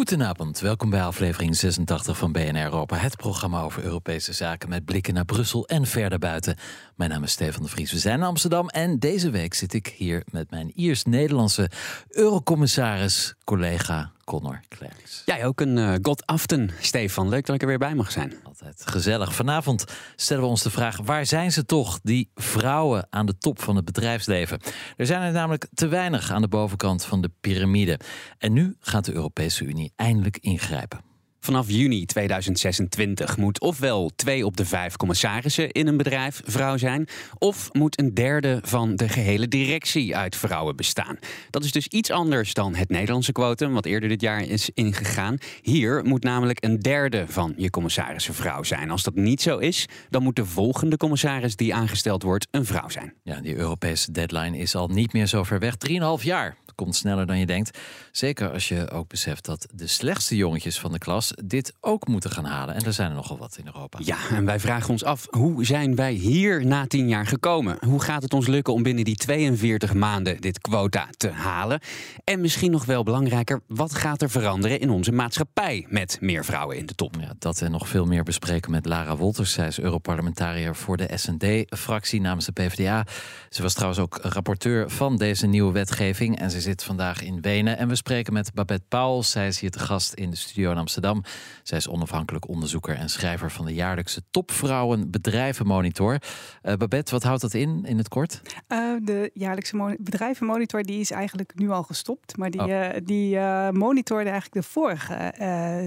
Goedenavond, welkom bij aflevering 86 van BNR Europa. Het programma over Europese zaken met blikken naar Brussel en verder buiten. Mijn naam is Stefan de Vries, we zijn in Amsterdam en deze week zit ik hier met mijn Iers-Nederlandse eurocommissaris, collega Connor Klerks. Jij ook een uh, God aften, Stefan. Leuk dat ik er weer bij mag zijn. Altijd gezellig. Vanavond stellen we ons de vraag: waar zijn ze toch, die vrouwen aan de top van het bedrijfsleven? Er zijn er namelijk te weinig aan de bovenkant van de piramide. En nu gaat de Europese Unie eindelijk ingrijpen. Vanaf juni 2026 moet ofwel twee op de vijf commissarissen in een bedrijf vrouw zijn, of moet een derde van de gehele directie uit vrouwen bestaan. Dat is dus iets anders dan het Nederlandse quotum, wat eerder dit jaar is ingegaan. Hier moet namelijk een derde van je commissarissen vrouw zijn. Als dat niet zo is, dan moet de volgende commissaris die aangesteld wordt een vrouw zijn. Ja, die Europese deadline is al niet meer zo ver weg. 3,5 jaar komt sneller dan je denkt. Zeker als je ook beseft dat de slechtste jongetjes van de klas dit ook moeten gaan halen. En er zijn er nogal wat in Europa. Ja, en wij vragen ons af, hoe zijn wij hier na tien jaar gekomen? Hoe gaat het ons lukken om binnen die 42 maanden dit quota te halen? En misschien nog wel belangrijker, wat gaat er veranderen in onze maatschappij met meer vrouwen in de top? Ja, dat en nog veel meer bespreken met Lara Wolters. Zij is Europarlementariër voor de SND-fractie namens de PvdA. Ze was trouwens ook rapporteur van deze nieuwe wetgeving. En ze zit vandaag in Wenen. En we spreken met Babette Pauls. Zij is hier te gast in de studio in Amsterdam. Zij is onafhankelijk onderzoeker en schrijver van de jaarlijkse Topvrouwen Bedrijvenmonitor. Uh, Babette, wat houdt dat in, in het kort? Uh, de jaarlijkse bedrijvenmonitor die is eigenlijk nu al gestopt. Maar die, oh. uh, die monitorde eigenlijk de vorige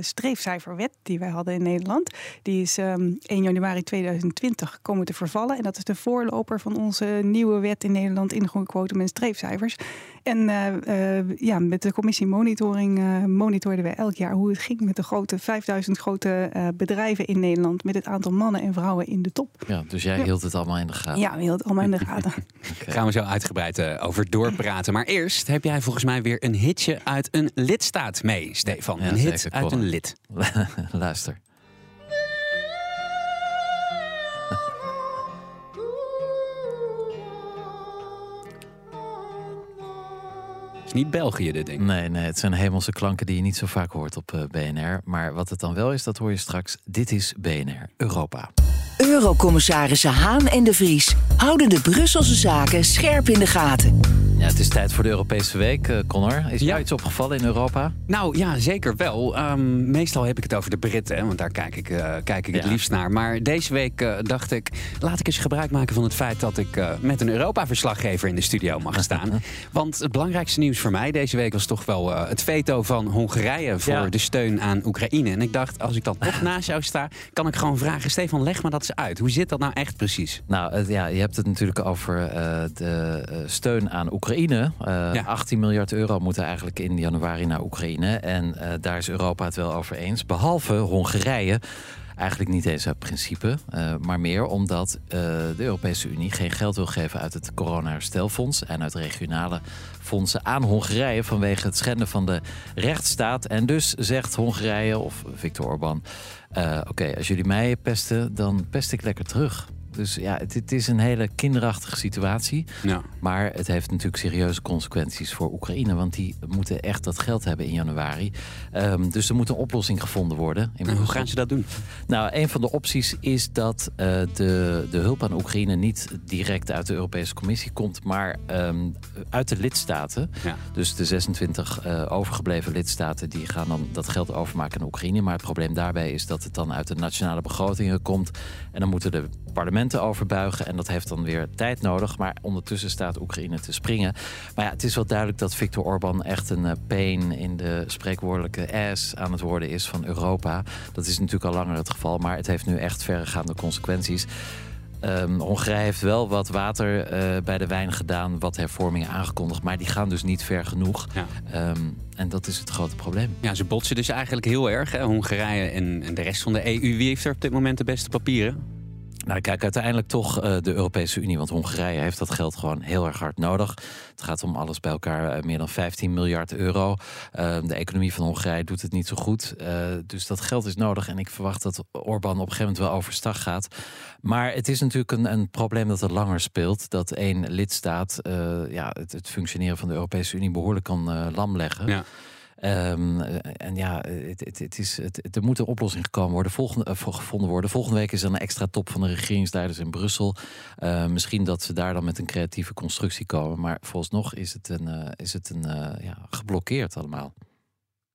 streefcijferwet die wij hadden in Nederland. Die is um, 1 januari 2020 komen te vervallen. En dat is de voorloper van onze nieuwe wet in Nederland in de quotum en streefcijfers. En ja, met de commissie monitoring monitorden wij elk jaar hoe het ging met de grote 5000 grote uh, bedrijven in Nederland met het aantal mannen en vrouwen in de top. Ja, dus jij hield het allemaal in de gaten. Ja, we hielden het allemaal in de gaten. okay. Gaan we zo uitgebreid uh, over doorpraten. Maar eerst heb jij volgens mij weer een hitje uit een lidstaat mee, Stefan. Ja, een hit zeker, uit een lid. Luister. Niet België, dit ding. Nee, nee, het zijn hemelse klanken die je niet zo vaak hoort op eh, BNR. Maar wat het dan wel is, dat hoor je straks. Dit is BNR Europa. Eurocommissarissen Haan en de Vries houden de Brusselse zaken scherp in de gaten. Ja, het is tijd voor de Europese Week, uh, Connor. Is jou iets opgevallen in Europa? Nou ja, zeker wel. Um, meestal heb ik het over de Britten, want daar kijk ik, uh, kijk ik het liefst naar. Maar deze week uh, dacht ik, laat ik eens gebruik maken van het feit dat ik met een Europa-verslaggever in de studio mag staan. want het belangrijkste nieuws voor mij deze week was toch wel het veto van Hongarije voor ja. de steun aan Oekraïne. En ik dacht, als ik dan toch naast jou sta, kan ik gewoon vragen: Stefan, leg maar dat eens uit. Hoe zit dat nou echt precies? Nou ja, je hebt het natuurlijk over de steun aan Oekraïne. Oekraïne. Uh, ja. 18 miljard euro moeten eigenlijk in januari naar Oekraïne. En uh, daar is Europa het wel over eens. Behalve Hongarije. Eigenlijk niet eens uit principe, uh, maar meer omdat de Europese Unie geen geld wil geven uit het corona-herstelfonds en uit regionale fondsen aan Hongarije vanwege het schenden van de rechtsstaat. En dus zegt Hongarije of Viktor Orbán: Oké, als jullie mij pesten, dan pest ik lekker terug. Dus ja, het, het, is een hele kinderachtige situatie. Ja. Maar het heeft natuurlijk serieuze consequenties voor Oekraïne. Want die moeten echt dat geld hebben in januari. Um, dus er moet een oplossing gevonden worden. En hoe gaan ze dat doen? Nou, een van de opties is dat uh, de, de hulp aan Oekraïne niet direct uit de Europese Commissie komt, maar um, uit de lidstaten. Ja. Dus de 26 uh, overgebleven lidstaten die gaan dan dat geld overmaken aan Oekraïne. Maar het probleem daarbij is dat het dan uit de nationale begrotingen komt. En dan moeten de parlementen overbuigen. En dat heeft dan weer tijd nodig. Maar ondertussen staat Oekraïne te springen. Maar ja, het is wel duidelijk dat Viktor Orban echt een uh, pain in de spreekwoordelijke ass aan het worden is van Europa. Dat is natuurlijk al langer het geval. Maar het heeft nu echt verregaande consequenties. Um, Hongarije heeft wel wat water uh, bij de wijn gedaan, wat hervormingen aangekondigd. Maar die gaan dus niet ver genoeg. Ja. Um, en dat is het grote probleem. Ja, ze botsen dus eigenlijk heel erg. Hè? Hongarije en, en de rest van de EU. Wie heeft er op dit moment de beste papieren? Nou, kijk, uiteindelijk toch uh, de Europese Unie. Want Hongarije heeft dat geld gewoon heel erg hard nodig. Het gaat om alles bij elkaar uh, meer dan 15 miljard euro. Uh, de economie van Hongarije doet het niet zo goed. dus dat geld is nodig. En ik verwacht dat Orbán op een gegeven moment wel overstag gaat. Maar het is natuurlijk een, een probleem dat er langer speelt. Dat één lidstaat ja, het, het, functioneren van de Europese Unie behoorlijk kan lam leggen. Ja. Um, en ja, het, het, het is, het, er moet een oplossing gekomen worden, volgende, uh, gevonden worden. Volgende week is er een extra top van de regeringsleiders in Brussel. Uh, misschien dat ze daar dan met een creatieve constructie komen. Maar nog is het, een, uh, is het een, ja, geblokkeerd allemaal.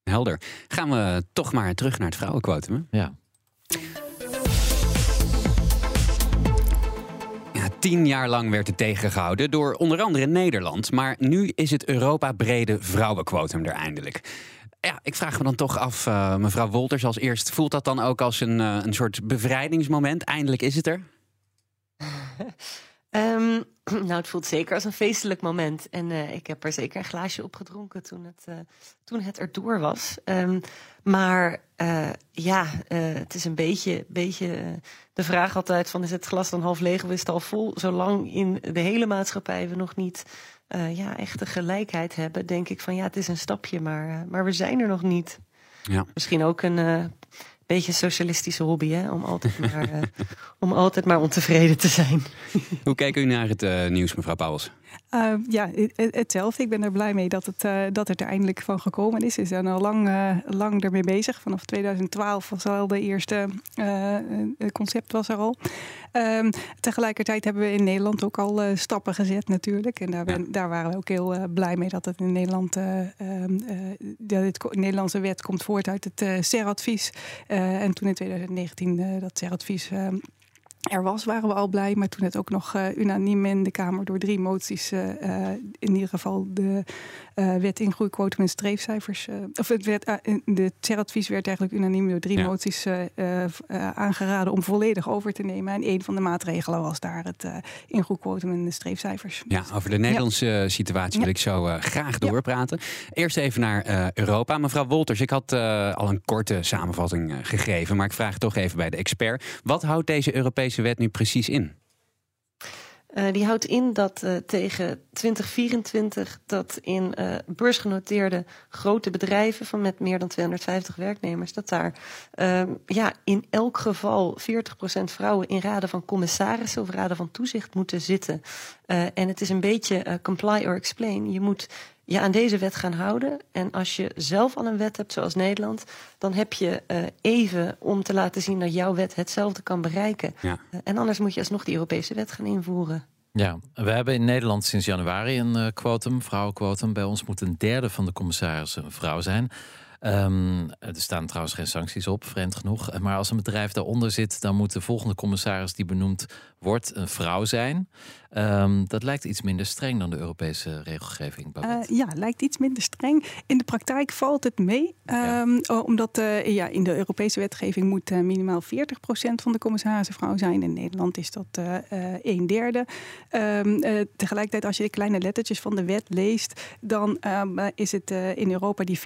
Helder. Gaan we toch maar terug naar het vrouwenquotum. Ja. Tien jaar lang werd het tegengehouden door onder andere Nederland. Maar nu is het Europa-brede vrouwenquotum er eindelijk. Ja, ik vraag me dan toch af, uh, mevrouw Wolters, als eerst. Voelt dat dan ook als een, uh, een soort bevrijdingsmoment? Eindelijk is het er? um, nou, het voelt zeker als een feestelijk moment. En uh, ik heb er zeker een glaasje op gedronken toen het, uh, toen het erdoor was. Um, maar uh, ja, het is een beetje, beetje de vraag altijd van is het glas dan half leeg of is het al vol? Zolang in de hele maatschappij we nog niet ja, echte gelijkheid hebben, denk ik van ja, het is een stapje, maar, maar we zijn er nog niet. Ja. Misschien ook een beetje socialistische hobby, hè? Om altijd maar, uh, om altijd maar ontevreden te zijn. Hoe kijkt u naar het uh, nieuws, mevrouw Pauwels? Uh, ja, hetzelfde. Ik ben er blij mee dat het, uh, dat het er eindelijk van gekomen is. We zijn al lang, uh, lang ermee bezig. Vanaf 2012 was al de eerste concept was er al. Um, tegelijkertijd hebben we in Nederland ook al stappen gezet natuurlijk. En daar, ben, daar waren we ook heel blij mee dat het in Nederland... Um, dat het Nederlandse wet komt voort uit het CER-advies. en toen in 2019 dat CER-advies er was, waren we al blij. Maar toen het ook nog uh, unaniem in de Kamer door drie moties, uh, in ieder geval de uh, wet ingroeiquotum en streefcijfers. of het werd, de CER-advies werd eigenlijk unaniem door drie moties aangeraden om volledig over te nemen. En een van de maatregelen was daar het ingroeiquotum en de streefcijfers. Ja, over de Nederlandse situatie wil ik zo graag doorpraten. Eerst even naar Europa. Mevrouw Wolters, ik had al een korte samenvatting gegeven, maar ik vraag toch even bij de expert. Wat houdt deze Europese wet nu precies in? Uh, die houdt in dat uh, tegen 2024 dat in uh, beursgenoteerde grote bedrijven van met meer dan 250 werknemers, dat daar ehm, ja, in elk geval 40% vrouwen in raden van commissarissen of raden van toezicht moeten zitten. en het is een beetje comply or explain. Je moet je aan deze wet gaan houden. En als je zelf al een wet hebt, zoals Nederland, dan heb je uh, even om te laten zien dat jouw wet hetzelfde kan bereiken. Ja. Uh, en anders moet je alsnog die Europese wet gaan invoeren. Ja, we hebben in Nederland sinds januari een uh, quotum, vrouwenquotum. Bij ons moet een derde van de commissarissen een vrouw zijn. Um, er staan trouwens geen sancties op, vreemd genoeg. Maar als een bedrijf daaronder zit, dan moet de volgende commissaris die benoemd wordt een vrouw zijn. Um, dat lijkt iets minder streng dan de Europese regelgeving. Uh, ja, lijkt iets minder streng. In de praktijk valt het mee. Um, Omdat uh, ja, in de Europese wetgeving moet uh, minimaal 40% van de commissarissen vrouw zijn. In Nederland is dat een derde. Tegelijkertijd, als je de kleine lettertjes van de wet leest, dan is het in Europa die 40%.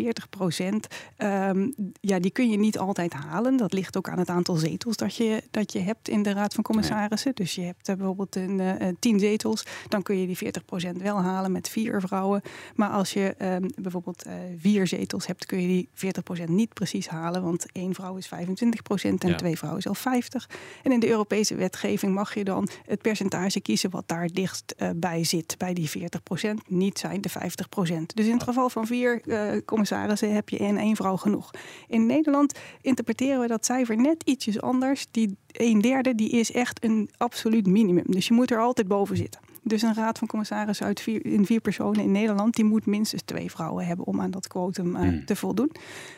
Ja, die kun je niet altijd halen. Dat ligt ook aan het aantal zetels dat je, dat je hebt in de Raad van Commissarissen. Dus je hebt bijvoorbeeld een, tien zetels, dan kun je die 40% wel halen met vier vrouwen. Maar als je um, bijvoorbeeld uh, vier zetels hebt, kun je die 40% niet precies halen. Want één vrouw is 25% en ja. twee vrouwen is al 50. En in de Europese wetgeving mag je dan het percentage kiezen wat daar dichtst uh, bij zit. Bij die 40%, niet zijn de 50%. Dus in het geval van vier uh, commissarissen heb je in één vrouw genoeg. In Nederland interpreteren we dat cijfer net ietsjes anders. Die een derde die is echt een absoluut minimum. Dus je moet er altijd boven zitten. Dus een raad van commissarissen uit vier, in vier personen in Nederland, die moet minstens twee vrouwen hebben om aan dat quotum uh, te voldoen.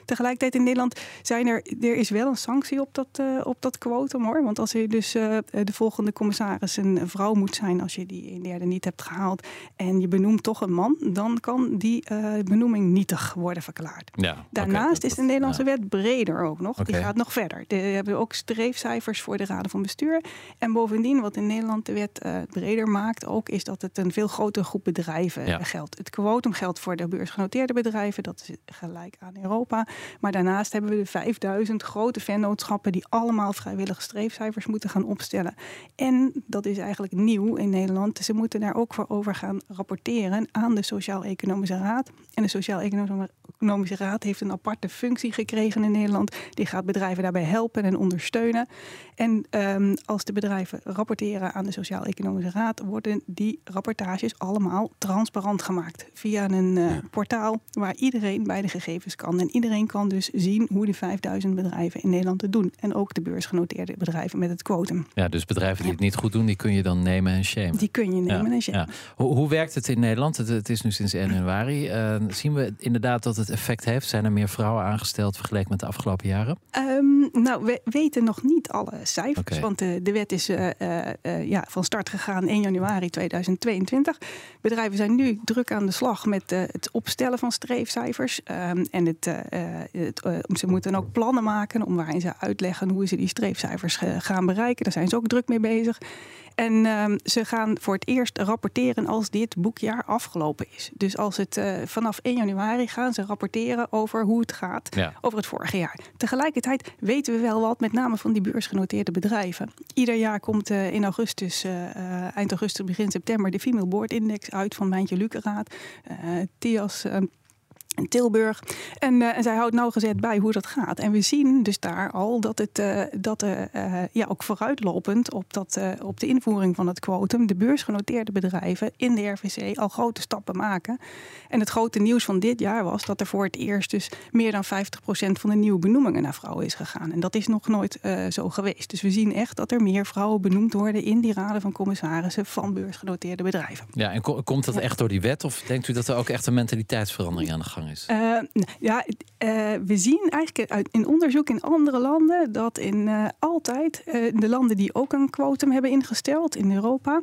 Tegelijkertijd in Nederland zijn er, er is wel een sanctie op dat, uh, op dat quotum hoor. Want als je dus uh, de volgende commissaris een vrouw moet zijn, als je die in derde niet hebt gehaald en je benoemt toch een man, dan kan die benoeming nietig worden verklaard. Ja, Daarnaast okay, is de Nederlandse ja. wet breder ook nog. Okay. Die gaat nog verder. We hebben ook streefcijfers voor de raden van bestuur. En bovendien, wat in Nederland de wet breder maakt, ook, is dat het een veel grotere groep bedrijven geldt. Het quotum geldt voor de beursgenoteerde bedrijven, dat is gelijk aan Europa. Maar daarnaast hebben we de 5000 grote vennootschappen die allemaal vrijwillige streefcijfers moeten gaan opstellen. En dat is eigenlijk nieuw in Nederland. Ze moeten daar ook voor over gaan rapporteren aan de Sociaal-Economische Raad. En de Sociaal-Economische Raad heeft een aparte functie gekregen in Nederland. Die gaat bedrijven daarbij helpen en ondersteunen. En um, als de bedrijven rapporteren aan de Sociaal-Economische Raad, worden die rapportages allemaal transparant gemaakt. Via een uh, portaal waar iedereen bij de gegevens kan. En iedereen kan dus zien hoe de 5000 bedrijven in Nederland het doen. En ook de beursgenoteerde bedrijven met het quotum. Ja, dus bedrijven die het niet goed doen, die kun je dan nemen en shamen. Die kun je nemen en shamen. Hoe, hoe, werkt het in Nederland? Het, het is nu sinds 1 januari. Uh, zien we inderdaad dat het effect heeft? Zijn er meer vrouwen aangesteld vergeleken met de afgelopen jaren? Um, nou, we weten nog niet alle cijfers. Want de, de wet is uh, ja, van start gegaan 1 januari 2022. Bedrijven zijn nu druk aan de slag met het opstellen van streefcijfers. Um, en het, het ze moeten ook plannen maken om waarin ze uitleggen hoe ze die streefcijfers gaan bereiken. Daar zijn ze ook druk mee bezig. En um, ze gaan voor het eerst rapporteren als dit boekjaar afgelopen is. Dus als het uh, vanaf 1 januari gaan ze rapporteren over hoe het gaat ja. over het vorige jaar. Tegelijkertijd weten we wel wat, met name van die beursgenoteerde bedrijven. Ieder jaar komt uh, in augustus, uh, eind augustus, begin september, de Female Board Index uit van Mijntje Lukeraad. TIAS in Tilburg. En, uh, en zij houdt nauwgezet bij hoe dat gaat. En we zien dus daar al dat het uh, dat, uh, ja, ook vooruitlopend op, dat, op de invoering van het quotum, de beursgenoteerde bedrijven in de RVC al grote stappen maken. En het grote nieuws van dit jaar was dat er voor het eerst dus meer dan 50% van de nieuwe benoemingen naar vrouwen is gegaan. En dat is nog nooit zo geweest. Dus we zien echt dat er meer vrouwen benoemd worden in die raden van commissarissen van beursgenoteerde bedrijven. Ja, en komt dat echt door die wet? Of denkt u dat er ook echt een mentaliteitsverandering aan de gang Uh, ja, uh, we zien eigenlijk in onderzoek in andere landen dat in uh, altijd de landen die ook een quotum hebben ingesteld in Europa,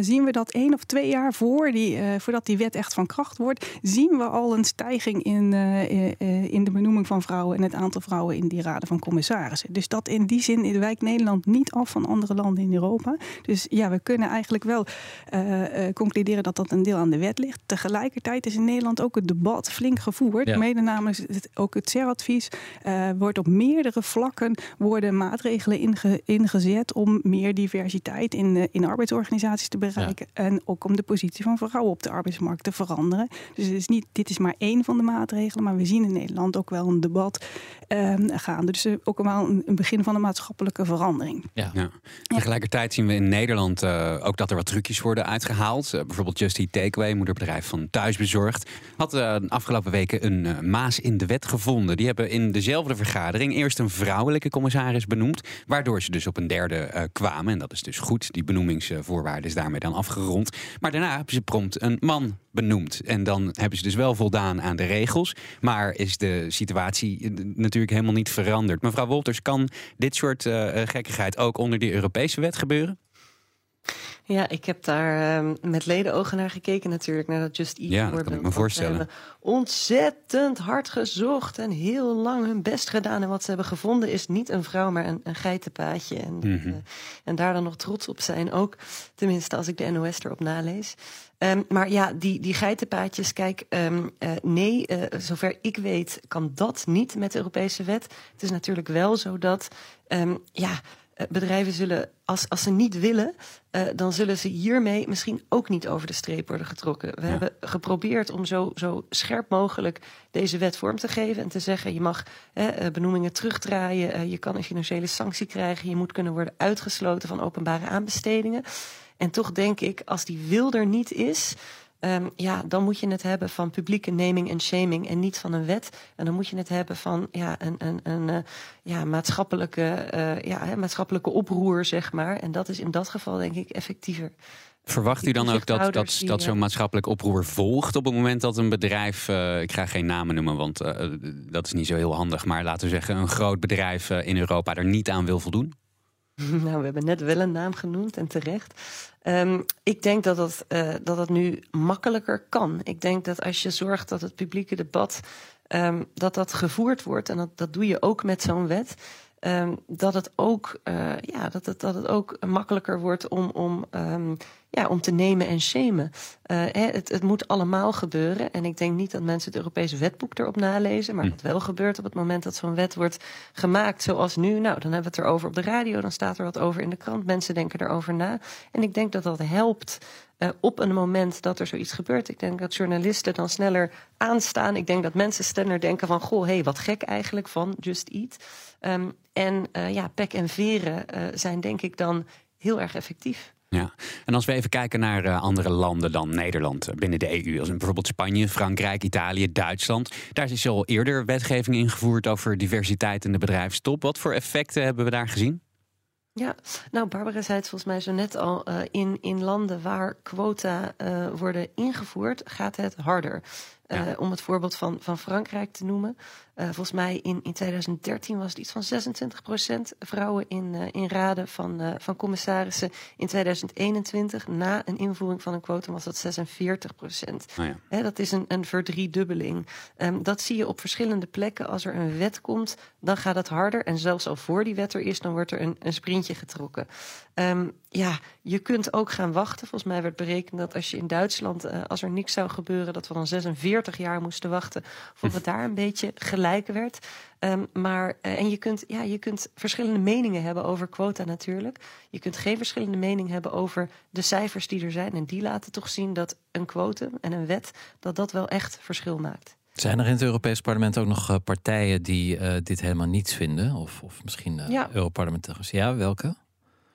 zien we dat één of twee jaar voor die, voordat die wet echt van kracht wordt, zien we al een stijging in, in de benoeming van vrouwen en het aantal vrouwen in die raden van commissarissen. Dus dat in die zin wijkt Nederland niet af van andere landen in Europa. Dus ja, we kunnen eigenlijk wel concluderen dat dat een deel aan de wet ligt. Tegelijkertijd is in Nederland ook het debat flink gevoerd. Ja. Mede namens het, ook het CER-advies uh, wordt op meerdere vlakken worden maatregelen inge, ingezet om meer diversiteit in, uh, in arbeidsorganisaties te bereiken. Ja. En ook om de positie van vrouwen op de arbeidsmarkt te veranderen. Dus het is niet, dit is maar één van de maatregelen, maar we zien in Nederland ook wel een debat uh, gaande. Dus ook wel een, een, begin van een maatschappelijke verandering. Ja. ja. Tegelijkertijd zien we in Nederland uh, ook dat er wat trucjes worden uitgehaald. Uh, bijvoorbeeld Just Eat Takeaway, moederbedrijf van Thuisbezorgd, had afgelopen week een uh, maas in de wet gevonden. Die hebben in dezelfde vergadering eerst een vrouwelijke commissaris benoemd, waardoor ze dus op een derde uh, kwamen. En dat is dus goed. Die benoemingsvoorwaarde is daarmee dan afgerond. Maar daarna hebben ze prompt een man benoemd. En dan hebben ze dus wel voldaan aan de regels. Maar is de situatie eh, natuurlijk helemaal niet veranderd. Mevrouw Wolters, kan dit soort gekkigheid ook onder die Europese wet gebeuren? Ja, ik heb daar uh, met ledenogen naar gekeken natuurlijk, naar dat Just Eat Ja, dat kan ik me voorstellen. ontzettend hard gezocht en heel lang hun best gedaan. En wat ze hebben gevonden is niet een vrouw, maar een, een geitenpaadje. En, mm -hmm. uh, en daar dan nog trots op zijn ook. Tenminste, als ik de NOS erop nalees. Um, maar ja, die, die geitenpaadjes, kijk, um, uh, nee, zover ik weet kan dat niet met de Europese wet. Het is natuurlijk wel zo dat, um, ja bedrijven zullen, als, als ze niet willen, uh, dan zullen ze hiermee misschien ook niet over de streep worden getrokken. We ja. hebben geprobeerd om zo, zo scherp mogelijk deze wet vorm te geven en te zeggen: je mag hè, benoemingen terugdraaien, uh, je kan een financiële sanctie krijgen, je moet kunnen worden uitgesloten van openbare aanbestedingen. En toch denk ik, als die wil er niet is, Um, ja, dan moet je het hebben van publieke naming en shaming en niet van een wet. En dan moet je het hebben van ja, een, een, een, uh, ja, maatschappelijke, uh, ja, hè, maatschappelijke oproer, zeg maar. En dat is in dat geval denk ik effectiever. Verwacht u dan ook dat, dat, dat zo'n maatschappelijk oproer volgt op het moment dat een bedrijf, uh, ik ga geen namen noemen, want uh, dat is niet zo heel handig, maar laten we zeggen een groot bedrijf uh, in Europa er niet aan wil voldoen? Nou, we hebben net wel een naam genoemd en terecht. Um, ik denk dat dat, uh, dat dat nu makkelijker kan. Ik denk dat als je zorgt dat het publieke debat um, dat dat gevoerd wordt, en dat, dat doe je ook met zo'n wet, ehm, dat, het ook, ja, dat, het, dat het ook makkelijker wordt om, om, um, ja, om te nemen en shamen. het, het moet allemaal gebeuren. En ik denk niet dat mensen het Europese wetboek erop nalezen. Maar hm. wat wel gebeurt op het moment dat zo'n wet wordt gemaakt, zoals nu. Nou, dan hebben we het erover op de radio, dan staat er wat over in de krant. Mensen denken erover na. En ik denk dat dat helpt uh, op een moment dat er zoiets gebeurt. Ik denk dat journalisten dan sneller aanstaan. Ik denk dat mensen sneller denken van... goh, hé, hey, wat gek eigenlijk van Just Eat. Um, en uh, ja, pek en veren uh, zijn denk ik dan heel erg effectief. Ja, en als we even kijken naar andere landen dan Nederland binnen de EU, als bijvoorbeeld Spanje, Frankrijk, Italië, Duitsland, daar is al eerder wetgeving ingevoerd over diversiteit in de bedrijfstop. Wat voor effecten hebben we daar gezien? Ja, nou Barbara zei het volgens mij zo net al. Uh, in, in landen waar quota uh, worden ingevoerd, gaat het harder. Uh, om het voorbeeld van, van Frankrijk te noemen. Uh, volgens mij in, in 2013 was het iets van 26% vrouwen in, uh, in raden van, van commissarissen. In 2021, na een invoering van een quotum, was dat 46%. Oh ja. He, dat is een, een verdriedubbeling. Um, dat zie je op verschillende plekken. Als er een wet komt, dan gaat het harder. En zelfs al voor die wet er is, dan wordt er een, een sprintje getrokken. Um, ja, je kunt ook gaan wachten. Volgens mij werd berekend dat als je in Duitsland, als er niks zou gebeuren, dat we dan 46 40 jaar moesten wachten voordat het daar een beetje gelijk werd. Um, maar, uh, en je kunt, ja, je kunt verschillende meningen hebben over quota natuurlijk. Je kunt geen verschillende mening hebben over de cijfers die er zijn. En die laten toch zien dat een quotum en een wet, dat dat wel echt verschil maakt. Zijn er in het Europees Parlement ook nog uh, partijen die uh, dit helemaal niets vinden? Of, of misschien ja. Europarlementariërs? Ja, welke?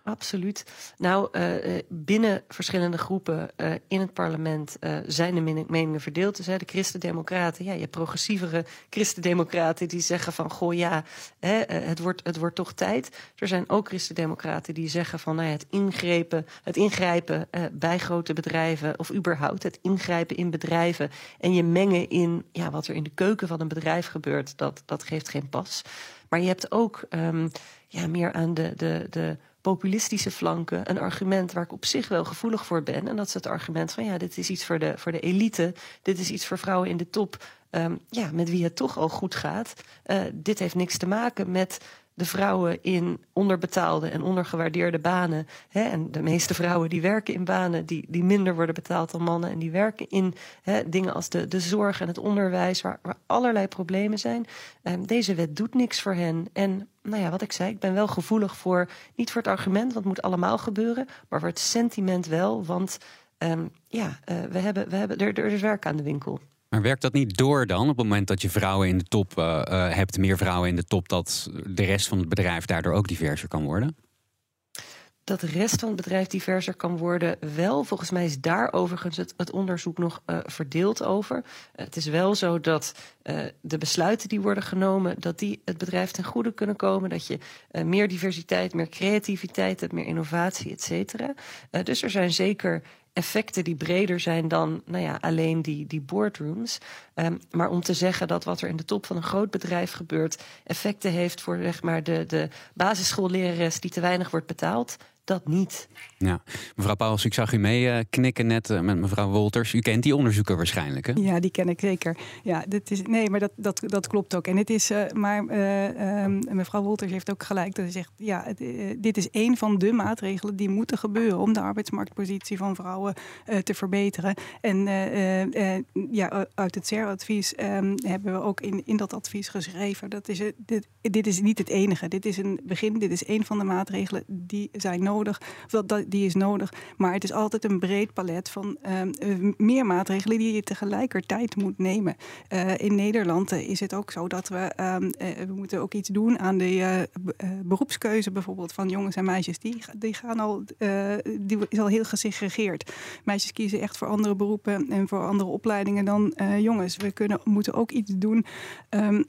Absoluut. Nou, uh, binnen verschillende groepen uh, in het parlement zijn de meningen verdeeld. Dus hè, de christendemocraten, ja, je hebt progressievere christendemocraten die zeggen van, goh ja, hè, het, wordt, het wordt toch tijd. Er zijn ook christendemocraten die zeggen van, nou ja, het ingrepen, het ingrijpen bij grote bedrijven of überhaupt het ingrijpen in bedrijven en je mengen in ja, wat er in de keuken van een bedrijf gebeurt, dat, dat geeft geen pas. Maar je hebt ook um, ja, meer aan de, de, de populistische flanken een argument waar ik op zich wel gevoelig voor ben. En dat is het argument van ja, dit is iets voor de, voor de elite. Dit is iets voor vrouwen in de top. Um, ja, met wie het toch al goed gaat. Uh, dit heeft niks te maken met de vrouwen in onderbetaalde en ondergewaardeerde banen. Hè, en de meeste vrouwen die werken in banen die, die minder worden betaald dan mannen. En die werken in hè, dingen als de, de zorg en het onderwijs, waar, waar allerlei problemen zijn. Um, deze wet doet niks voor hen. En nou ja, wat ik zei, ik ben wel gevoelig voor, niet voor het argument, want het moet allemaal gebeuren, maar voor het sentiment wel. Want um, ja, uh, we hebben, we hebben, er, er is werk aan de winkel. Maar werkt dat niet door dan op het moment dat je vrouwen in de top uh, uh, hebt, meer vrouwen in de top, dat de rest van het bedrijf daardoor ook diverser kan worden? Dat de rest van het bedrijf diverser kan worden. Wel, volgens mij is daar overigens het, onderzoek nog uh, verdeeld over. Het is wel zo dat uh, de besluiten die worden genomen, dat die het bedrijf ten goede kunnen komen. Dat je meer diversiteit, meer creativiteit hebt, meer innovatie, et cetera. dus er zijn zeker effecten die breder zijn dan nou ja, alleen die, die boardrooms. Um, maar om te zeggen dat wat er in de top van een groot bedrijf gebeurt, effecten heeft voor zeg maar, de, de basisschoollerares die te weinig wordt betaald, dat niet. Ja, mevrouw Pauwels, ik zag u mee uh, knikken net uh, met mevrouw Wolters. U kent die onderzoeker waarschijnlijk, hè? Ja, die ken ik zeker. Ja, dit is, nee, maar dat, dat, dat klopt ook. En het is, uh, maar ehm, mevrouw Wolters heeft ook gelijk dat ze zegt... ja, het, dit is een van de maatregelen die moeten gebeuren... om de arbeidsmarktpositie van vrouwen te verbeteren. En ja, uit het CER-advies ehm, hebben we ook in, in dat advies geschreven... Dat is, dit, dit is niet het enige. Dit is een begin, dit is een van de maatregelen die zijn nodig nodig, dat, dat, die is nodig. Maar het is altijd een breed palet van uh, meer maatregelen die je tegelijkertijd moet nemen. Uh, in Nederland uh, is het ook zo dat we, ehm, we moeten ook iets doen aan de beroepskeuze bijvoorbeeld van jongens en meisjes. Die, die, gaan al, die is al heel gesegregeerd. Meisjes kiezen echt voor andere beroepen en voor andere opleidingen dan jongens. We kunnen, moeten ook iets doen. Um,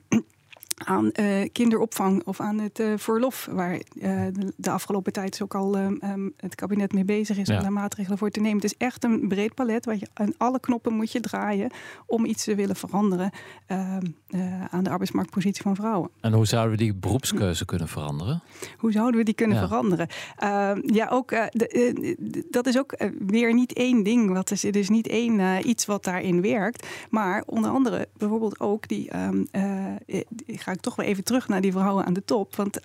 aan uh, kinderopvang of aan het uh, verlof, waar uh, de, afgelopen tijd ook al um, het kabinet mee bezig is om daar maatregelen voor te nemen. Het is echt een breed palet waar je aan alle knoppen moet je draaien om iets te willen veranderen ehm, aan de arbeidsmarktpositie van vrouwen. En hoe zouden we die beroepskeuze kunnen veranderen? Hoe zouden we die kunnen veranderen? Ehm, ja, ook de, dat is ook weer niet één ding. Wat is, er is niet één iets wat daarin werkt, maar onder andere bijvoorbeeld ook die ga ik toch weer even terug naar die vrouwen aan de top. Want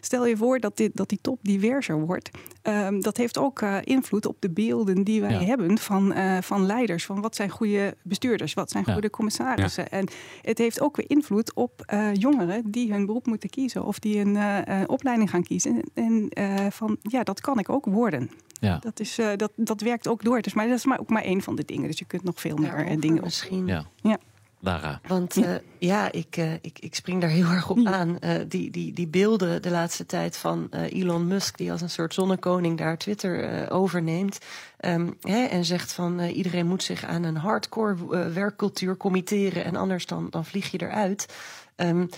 stel je voor dat, dit, dat die top diverser wordt. Ehm, dat heeft ook invloed op de beelden die wij hebben van, van leiders. Van wat zijn goede bestuurders, wat zijn goede commissarissen. En het heeft ook weer invloed op jongeren die hun beroep moeten kiezen of die een opleiding gaan kiezen. En van ja, dat kan ik ook worden. Ja. Dat, is, uh, dat, dat werkt ook door. Dus, maar dat is maar ook maar één van de dingen. Dus je kunt nog veel meer ja, dingen misschien. Ja. ja. Lara. Want uh, ja, ik, uh, ik, ik spring daar heel erg op aan. die, die, die beelden de laatste tijd van Elon Musk, die als een soort zonnekoning daar Twitter overneemt. Um, hè, en zegt van iedereen moet zich aan een hardcore werkcultuur committeren. En anders dan, dan vlieg je eruit. Um,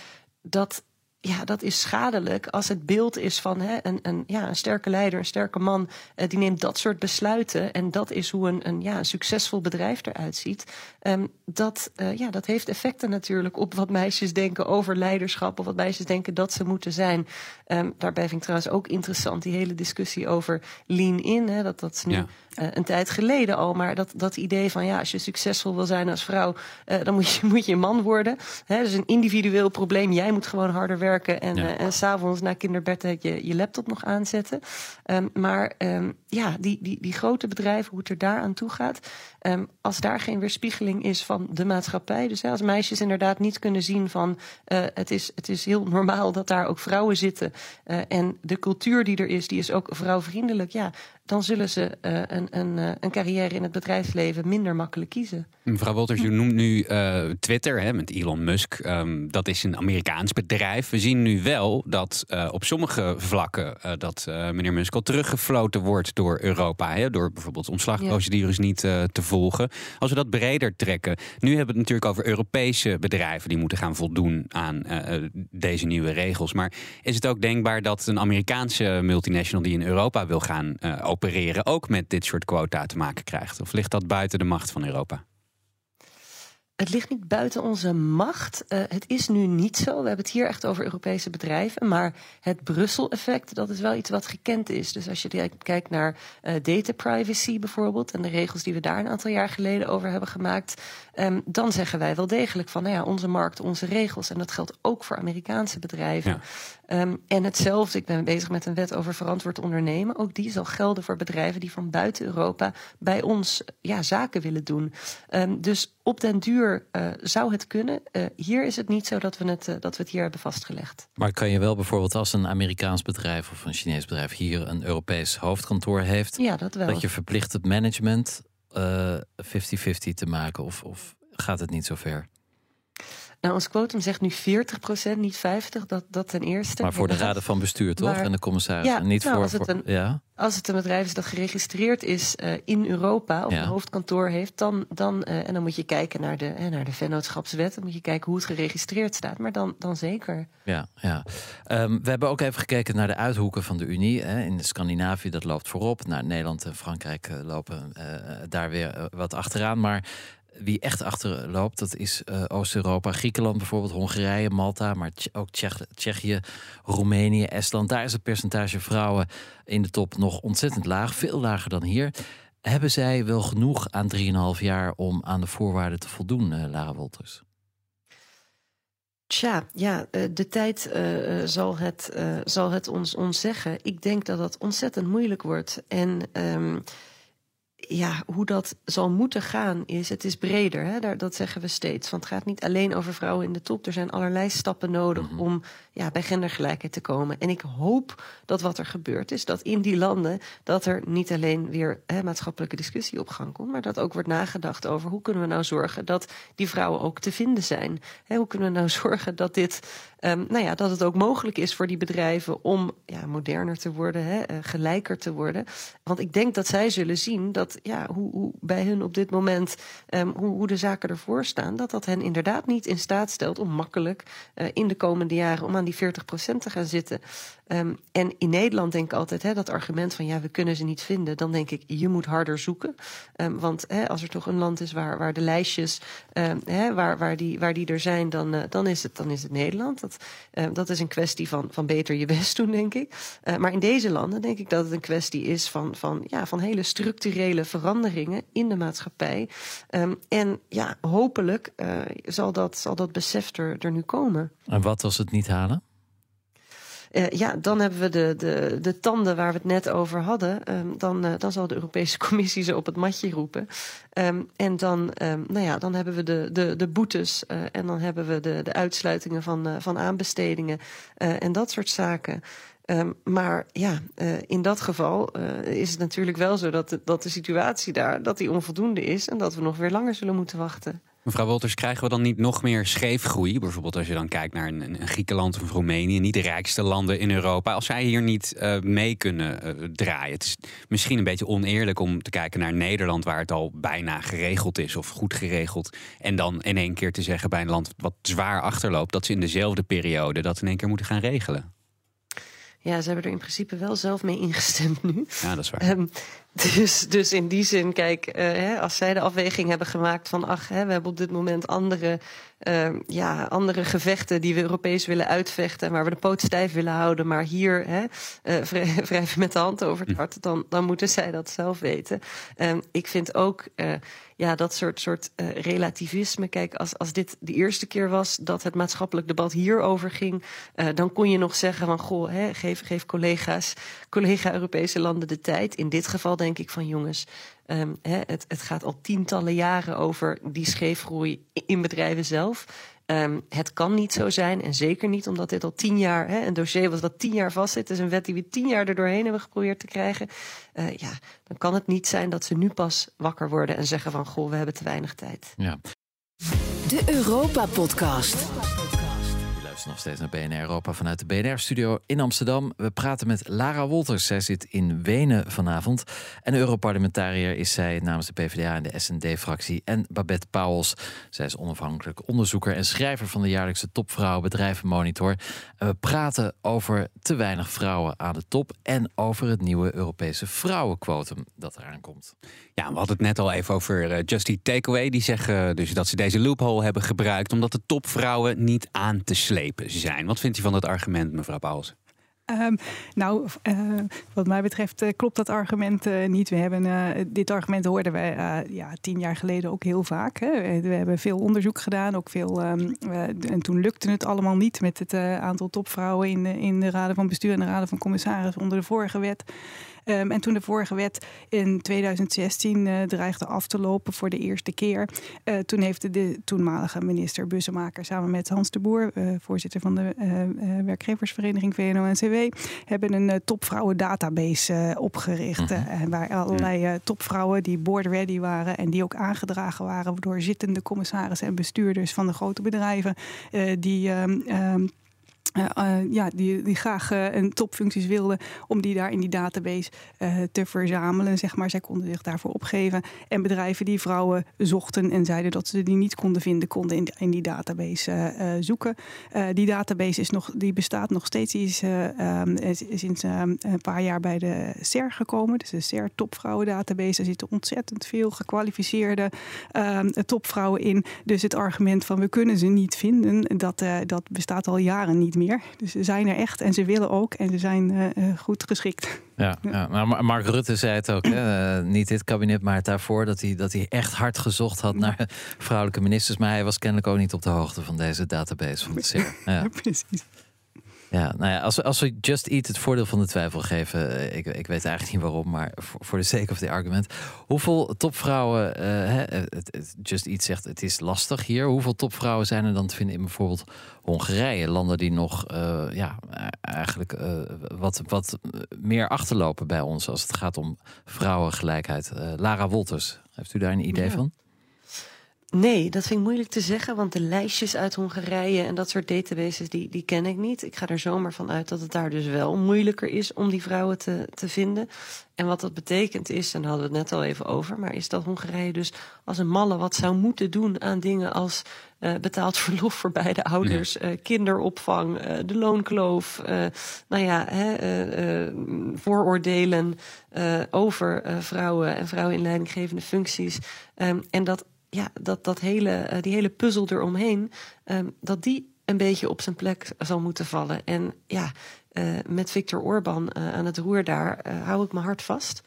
dat, ja, dat is schadelijk als het beeld is van hè, een, een, ja, een sterke leider, een sterke man, uh, die neemt dat soort besluiten. En dat is hoe een, een, ja, een succesvol bedrijf eruit ziet. Um, dat, uh, ja, dat heeft effecten natuurlijk op wat meisjes denken over leiderschap, of wat meisjes denken dat ze moeten zijn. Um, daarbij vind ik trouwens ook interessant die hele discussie over lean in. Hè, dat, dat is nu ja. uh, een tijd geleden al, maar dat, dat idee van ja, als je succesvol wil zijn als vrouw, dan moet je, moet je man worden. Hè, dat is een individueel probleem. Jij moet gewoon harder werken werken en, ja. uh, en s'avonds na kinderbed je, je laptop nog aanzetten. Um, maar um, ja, die, die, die grote bedrijven, hoe het er daar aan toe gaat. Um, als daar geen weerspiegeling is van de maatschappij. Dus hè, als meisjes inderdaad niet kunnen zien van uh, het, is, het is heel normaal dat daar ook vrouwen zitten. Uh, en de cultuur die er is, die is ook vrouwvriendelijk. Ja, dan zullen ze uh, een, een, een carrière in het bedrijfsleven minder makkelijk kiezen. Mevrouw Wolters, u noemt nu Twitter hè, met Elon Musk. Um, dat is een Amerikaans bedrijf. We zien nu wel dat op sommige vlakken dat meneer Musk al teruggefloten wordt door Europa. Hè, door bijvoorbeeld ontslagprocedures ja. niet te volgen. Als we dat breder trekken. Nu hebben we het natuurlijk over Europese bedrijven die moeten gaan voldoen aan deze nieuwe regels. Maar is het ook denkbaar dat een Amerikaanse multinational die in Europa wil gaan opereren ook met dit soort quota te maken krijgt? Of ligt dat buiten de macht van Europa? Het ligt niet buiten onze macht. Uh, het is nu niet zo. We hebben het hier echt over Europese bedrijven. Maar het Brussel-effect, dat is wel iets wat gekend is. Dus als je kijkt naar uh, data privacy bijvoorbeeld... en de regels die we daar een aantal jaar geleden over hebben gemaakt... Um, dan zeggen wij wel degelijk van, nou ja, onze markt, onze regels. En dat geldt ook voor Amerikaanse bedrijven. Ja. Um, en hetzelfde, ik ben bezig met een wet over verantwoord ondernemen. Ook die zal gelden voor bedrijven die van buiten Europa bij ons ja, zaken willen doen. Um, dus op den duur uh, zou het kunnen. Uh, hier is het niet zo dat we, het, uh, dat we het hier hebben vastgelegd. Maar kan je wel bijvoorbeeld als een Amerikaans bedrijf of een Chinees bedrijf hier een Europees hoofdkantoor heeft, ja, dat, wel. dat je verplicht het management 50-50 te maken? Of, of gaat het niet zo ver? Nou, ons quotum zegt nu 40%, niet 50%, dat, dat ten eerste. Maar voor de raden van bestuur toch? Maar, en de commissaris. Ja, niet nou, voor, als, het een, ja? als het een bedrijf is dat geregistreerd is uh, in Europa of ja. een hoofdkantoor heeft, dan, dan uh, en dan moet je kijken naar de, hè, naar de vennootschapswet. Dan moet je kijken hoe het geregistreerd staat. Maar dan, dan zeker. Ja, ja. Um, we hebben ook even gekeken naar de uithoeken van de Unie. Hè. In Scandinavië, dat loopt voorop. Nou, Nederland en Frankrijk uh, lopen daar weer wat achteraan. Maar wie echt achterloopt, dat is uh, Oost-Europa. Griekenland bijvoorbeeld, Hongarije, Malta, maar ook Tsjech Tsjechië, Roemenië, Estland. Daar is het percentage vrouwen in de top nog ontzettend laag, veel lager dan hier. Hebben zij wel genoeg aan 3,5 jaar om aan de voorwaarden te voldoen, uh, Lara Wolters? Tja, ja, de tijd zal, het, zal het ons, ons zeggen. Ik denk dat dat ontzettend moeilijk wordt. En um, ja, hoe dat zal moeten gaan is, het is breder. Hè? Daar, dat zeggen we steeds. Want het gaat niet alleen over vrouwen in de top. Er zijn allerlei stappen nodig mm -hmm. om ja, bij gendergelijkheid te komen. En ik hoop dat wat er gebeurt is, dat in die landen... dat er niet alleen weer hè, maatschappelijke discussie op gang komt... maar dat ook wordt nagedacht over hoe kunnen we nou zorgen... dat die vrouwen ook te vinden zijn. Hè, hoe kunnen we nou zorgen dat dit... Um, nou ja, dat het ook mogelijk is voor die bedrijven om ja, moderner te worden, hè, uh, gelijker te worden. Want ik denk dat zij zullen zien dat ja, hoe, hoe bij hun op dit moment, um, hoe, hoe de zaken ervoor staan, dat dat hen inderdaad niet in staat stelt om makkelijk uh, in de komende jaren om aan die 40% te gaan zitten. Um, en in Nederland denk ik altijd hè, dat argument van ja, we kunnen ze niet vinden. Dan denk ik, je moet harder zoeken. Want hè, als er toch een land is waar, waar de lijstjes, hè, waar, waar, die, waar die er zijn, dan, uh, dan, is het, dan is het Nederland. Dat Dat, dat is een kwestie van, van beter je best doen, denk ik. maar in deze landen denk ik dat het een kwestie is van, van, ja, van hele structurele veranderingen in de maatschappij. Ehm, en ja, hopelijk zal, dat, zal dat besef er, er nu komen. En wat als het niet halen? Uh, ja, dan hebben we de, de, de tanden waar we het net over hadden. Um, dan, uh, dan zal de Europese Commissie ze op het matje roepen. Um, en dan, um, nou ja, dan hebben we de, de, de boetes. Uh, en dan hebben we de, de uitsluitingen van, van aanbestedingen. en dat soort zaken. maar ja, in dat geval is het natuurlijk wel zo dat de, dat de situatie daar dat die onvoldoende is en dat we nog weer langer zullen moeten wachten. Mevrouw Wolters, krijgen we dan niet nog meer scheefgroei? Bijvoorbeeld als je dan kijkt naar een, Griekenland of Roemenië, niet de rijkste landen in Europa. Als zij hier niet uh, mee kunnen uh, draaien. Het is misschien een beetje oneerlijk om te kijken naar Nederland, waar het al bijna geregeld is of goed geregeld. En dan in één keer te zeggen bij een land wat zwaar achterloopt, dat ze in dezelfde periode dat in één keer moeten gaan regelen. Ja, ze hebben er in principe wel zelf mee ingestemd nu. Ja, dat is waar. Um, dus, dus in die zin, kijk, uh, hè, als zij de afweging hebben gemaakt van, ach, hè, we hebben op dit moment andere, uh, ja, andere gevechten die we Europees willen uitvechten en waar we de poot stijf willen houden, maar hier hè, uh, wrijven met de hand over het hm. hart, dan, dan moeten zij dat zelf weten. Um, ik vind ook ja, dat soort, soort uh, relativisme. Kijk, als, als dit de eerste keer was dat het maatschappelijk debat hierover ging, uh, dan kon je nog zeggen van goh, hè, geef, geef collega's, collega-Europese landen de tijd. In dit geval denk ik van jongens, hè, het, het gaat al tientallen jaren over die scheefgroei in bedrijven zelf. Um, het kan niet zo zijn, en zeker niet omdat dit al tien jaar, hè, een dossier was dat tien jaar vastzit. Het is een wet die we tien jaar er doorheen hebben geprobeerd te krijgen. Uh, ja, dan kan het niet zijn dat ze nu pas wakker worden en zeggen van goh, we hebben te weinig tijd. Ja. De Europa Podcast nog steeds naar BNR Europa vanuit de BNR-studio in Amsterdam. We praten met Lara Wolters. Zij zit in Wenen vanavond. En Europarlementariër is zij namens de PvdA en de SND-fractie. En Babette Pauwels. Zij is onafhankelijk onderzoeker en schrijver van de jaarlijkse Topvrouwen Bedrijvenmonitor. En we praten over te weinig vrouwen aan de top. En over het nieuwe Europese vrouwenquotum dat eraan komt. Ja, we hadden het net al even over uh, Just Eat Takeaway. Die zeggen dus dat ze deze loophole hebben gebruikt omdat de topvrouwen niet aan te slepen zijn. Wat vindt u van dat argument, mevrouw Pauls? Um, nou, uh, wat mij betreft uh, klopt dat argument uh, niet. We hebben, dit argument hoorden wij ja, tien jaar geleden ook heel vaak. Hè. We hebben veel onderzoek gedaan, ook veel, um, en toen lukte het allemaal niet met het aantal topvrouwen in de, in de raden van bestuur en de raden van commissarissen onder de vorige wet. Um, en toen de vorige wet in 2016 uh, dreigde af te lopen voor de eerste keer, uh, toen heeft de toenmalige minister Bussemaker samen met Hans de Boer, uh, voorzitter van de werkgeversvereniging VNO-NCW, hebben een topvrouwen database opgericht. -hmm. waar allerlei topvrouwen die board ready waren en die ook aangedragen waren door zittende commissarissen en bestuurders van de grote bedrijven, die um, uh, uh, ja, die, die graag uh, een topfuncties wilden, om die daar in die database te verzamelen. Zeg maar. Zij konden zich daarvoor opgeven. En bedrijven die vrouwen zochten en zeiden dat ze die niet konden vinden, konden in, in die database zoeken. die database is nog, die bestaat nog steeds. Die is um, sinds um, een paar jaar bij de SER gekomen. Dus de SER Topvrouwen Database. Er zitten ontzettend veel gekwalificeerde um, topvrouwen in. Dus het argument van we kunnen ze niet vinden, dat, dat bestaat al jaren niet meer. Dus ze zijn er echt en ze willen ook en ze zijn uh, goed geschikt. Ja, ja. Nou, Mark Rutte zei het ook, hè? Uh, niet dit kabinet, maar het daarvoor, dat hij, dat hij echt hard gezocht had naar vrouwelijke ministers. Maar hij was kennelijk ook niet op de hoogte van deze database van CER. Ja. Precies. Ja, nou ja, als we, als we Just Eat het voordeel van de twijfel geven, eh, ik, ik weet eigenlijk niet waarom, maar voor, de sake of the argument. Hoeveel topvrouwen, uh, Just Eat zegt het is lastig hier. Hoeveel topvrouwen zijn er dan te vinden in bijvoorbeeld Hongarije? Landen die nog uh, ja, eigenlijk uh, wat, wat meer achterlopen bij ons als het gaat om vrouwengelijkheid. Lara Wolters, heeft u daar een idee van? Nee, dat vind ik moeilijk te zeggen, want de lijstjes uit Hongarije en dat soort databases, die, die ken ik niet. Ik ga er zomaar van uit dat het daar dus wel moeilijker is om die vrouwen te, te vinden. En wat dat betekent is, en daar hadden we het net al even over, maar is dat Hongarije dus als een malle wat zou moeten doen aan dingen als uh, betaald verlof voor beide ouders, uh, kinderopvang, uh, de loonkloof, nou ja, hè, vooroordelen over vrouwen en vrouwen in leidinggevende functies. Um, en dat ja, dat, dat hele, uh, die hele puzzel eromheen, um, dat die een beetje op zijn plek zal moeten vallen. En ja, met Viktor Orban aan het roer daar hou ik mijn hart vast.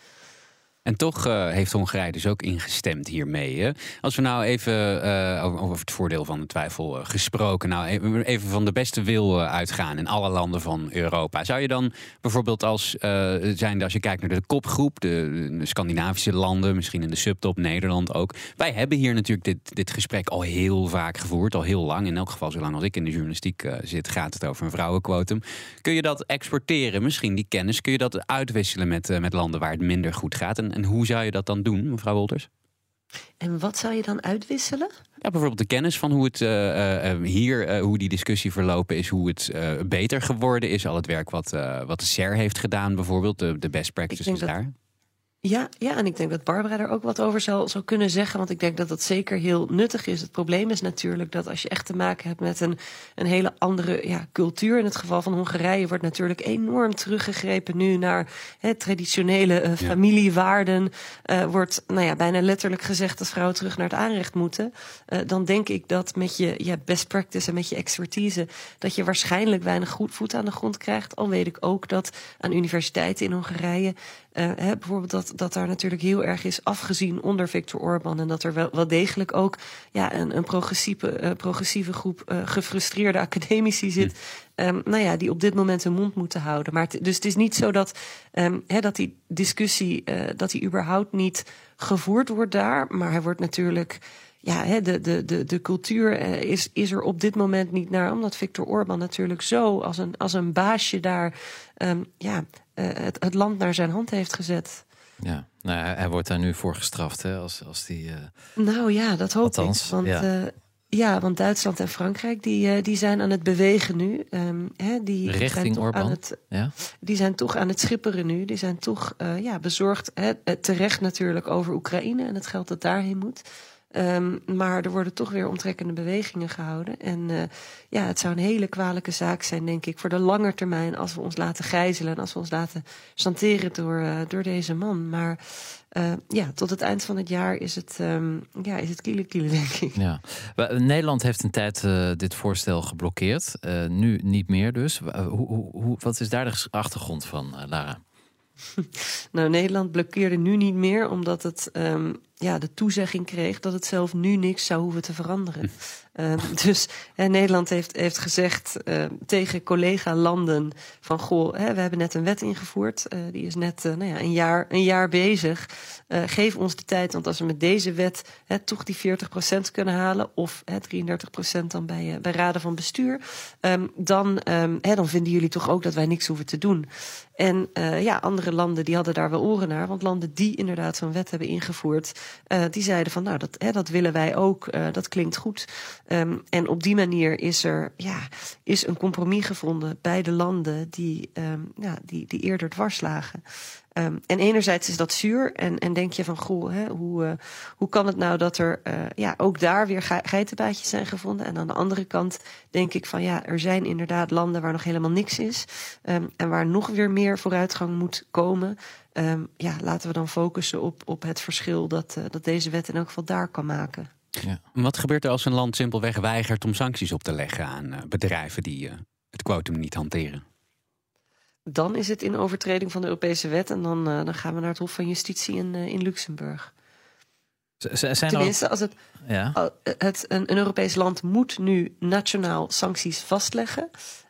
En toch uh, heeft Hongarije dus ook ingestemd hiermee. Hè? Als we nou even uh, over, het voordeel van de twijfel uh, gesproken, nou even van de beste wil uitgaan in alle landen van Europa. Zou je dan bijvoorbeeld als zijn als je kijkt naar de kopgroep, de, Scandinavische landen, misschien in de subtop Nederland ook. Wij hebben hier natuurlijk dit, dit gesprek al heel vaak gevoerd, al heel lang. In elk geval, zolang als ik in de journalistiek zit, gaat het over een vrouwenquotum. Kun je dat exporteren, misschien die kennis, kun je dat uitwisselen met, met landen waar het minder goed gaat? En hoe zou je dat dan doen, mevrouw Wolters? En wat zou je dan uitwisselen? Ja, bijvoorbeeld de kennis van hoe het uh, hier, uh, hoe die discussie verlopen is, hoe het beter geworden is. Al het werk wat, wat de SER heeft gedaan, bijvoorbeeld, de, de best practices daar. Ja, ja, en ik denk dat Barbara er ook wat over zou, zou kunnen zeggen. Want ik denk dat dat zeker heel nuttig is. Het probleem is natuurlijk dat als je echt te maken hebt met een, een hele andere ja, cultuur. In het geval van Hongarije wordt natuurlijk enorm teruggegrepen nu naar hè, traditionele uh, familiewaarden. Uh, wordt nou ja, bijna letterlijk gezegd dat vrouwen terug naar het aanrecht moeten. Uh, dan denk ik dat met je ja, best practice en met je expertise. dat je waarschijnlijk weinig goed voet aan de grond krijgt. Al weet ik ook dat aan universiteiten in Hongarije uh, hè, bijvoorbeeld dat, dat daar natuurlijk heel erg is afgezien onder Viktor Orban. En dat er wel, wel degelijk ook ja, een, een progressieve, uh, progressieve groep uh, gefrustreerde academici zit. Um, nou ja, die op dit moment hun mond moeten houden. Maar dus het is niet zo dat, um, hè, dat die discussie, dat die überhaupt niet gevoerd wordt daar. Maar hij wordt natuurlijk ja, de, de, de, de cultuur is, is er op dit moment niet naar. Omdat Viktor Orban natuurlijk zo als een, als een baasje daar um, ja, het, het, land naar zijn hand heeft gezet. Ja, nou, hij wordt daar nu voor gestraft, hè? Als, als die, uh... Nou ja, dat hoop Althans, ik. Want, ja. Uh, ja, want Duitsland en Frankrijk die, die zijn aan het bewegen nu. Um, hè, die Richting zijn. Het, ja? Die zijn toch aan het schipperen nu. Die zijn toch ja, bezorgd, hè, terecht natuurlijk, over Oekraïne en het geld dat daarheen moet. Um, maar er worden toch weer omtrekkende bewegingen gehouden. En uh, ja, het zou een hele kwalijke zaak zijn, denk ik, voor de lange termijn als we ons laten gijzelen en als we ons laten chanteren door, uh, door deze man. Maar uh, ja, tot het eind van het jaar is het, um, ja, is het kiele kiele, denk ik. Ja. Nederland heeft een tijd dit voorstel geblokkeerd. nu niet meer dus. Hoe, hoe, wat is daar de achtergrond van, Lara? nou, Nederland blokkeerde nu niet meer omdat het um, ja, de toezegging kreeg dat het zelf nu niks zou hoeven te veranderen. Uh, dus Nederland heeft, heeft gezegd uh, tegen collega-landen van goh, hè, we hebben net een wet ingevoerd, uh, die is net nou ja, een, jaar, een jaar bezig. geef ons de tijd, want als we met deze wet hè, toch die 40% kunnen halen, of hè, 33% dan bij, bij raden van bestuur, um, dan, dan vinden jullie toch ook dat wij niks hoeven te doen. En ja, andere landen die hadden daar wel oren naar, want landen die inderdaad zo'n wet hebben ingevoerd, die zeiden van nou, dat, dat willen wij ook, dat klinkt goed. Um, en op die manier is er ja, is een compromis gevonden bij de landen die, ja, die, die eerder dwars lagen. Um, en enerzijds is dat zuur en, en denk je van goh, hè, hoe, uh, hoe kan het nou dat er uh, ja, ook daar weer ge geitenbaatjes zijn gevonden? En aan de andere kant denk ik van ja, er zijn inderdaad landen waar nog helemaal niks is en waar nog weer meer vooruitgang moet komen. Ja, laten we dan focussen op, op het verschil dat, uh, dat deze wet in elk geval daar kan maken. Ja. Wat gebeurt er als een land simpelweg weigert om sancties op te leggen aan bedrijven die het quotum niet hanteren? dan is het in overtreding van de Europese wet en dan, uh, dan gaan we naar het Hof van Justitie in, uh, in Luxemburg. Z zijn Tenminste, als het, ja. het een, een, Europees land moet nu nationaal sancties vastleggen.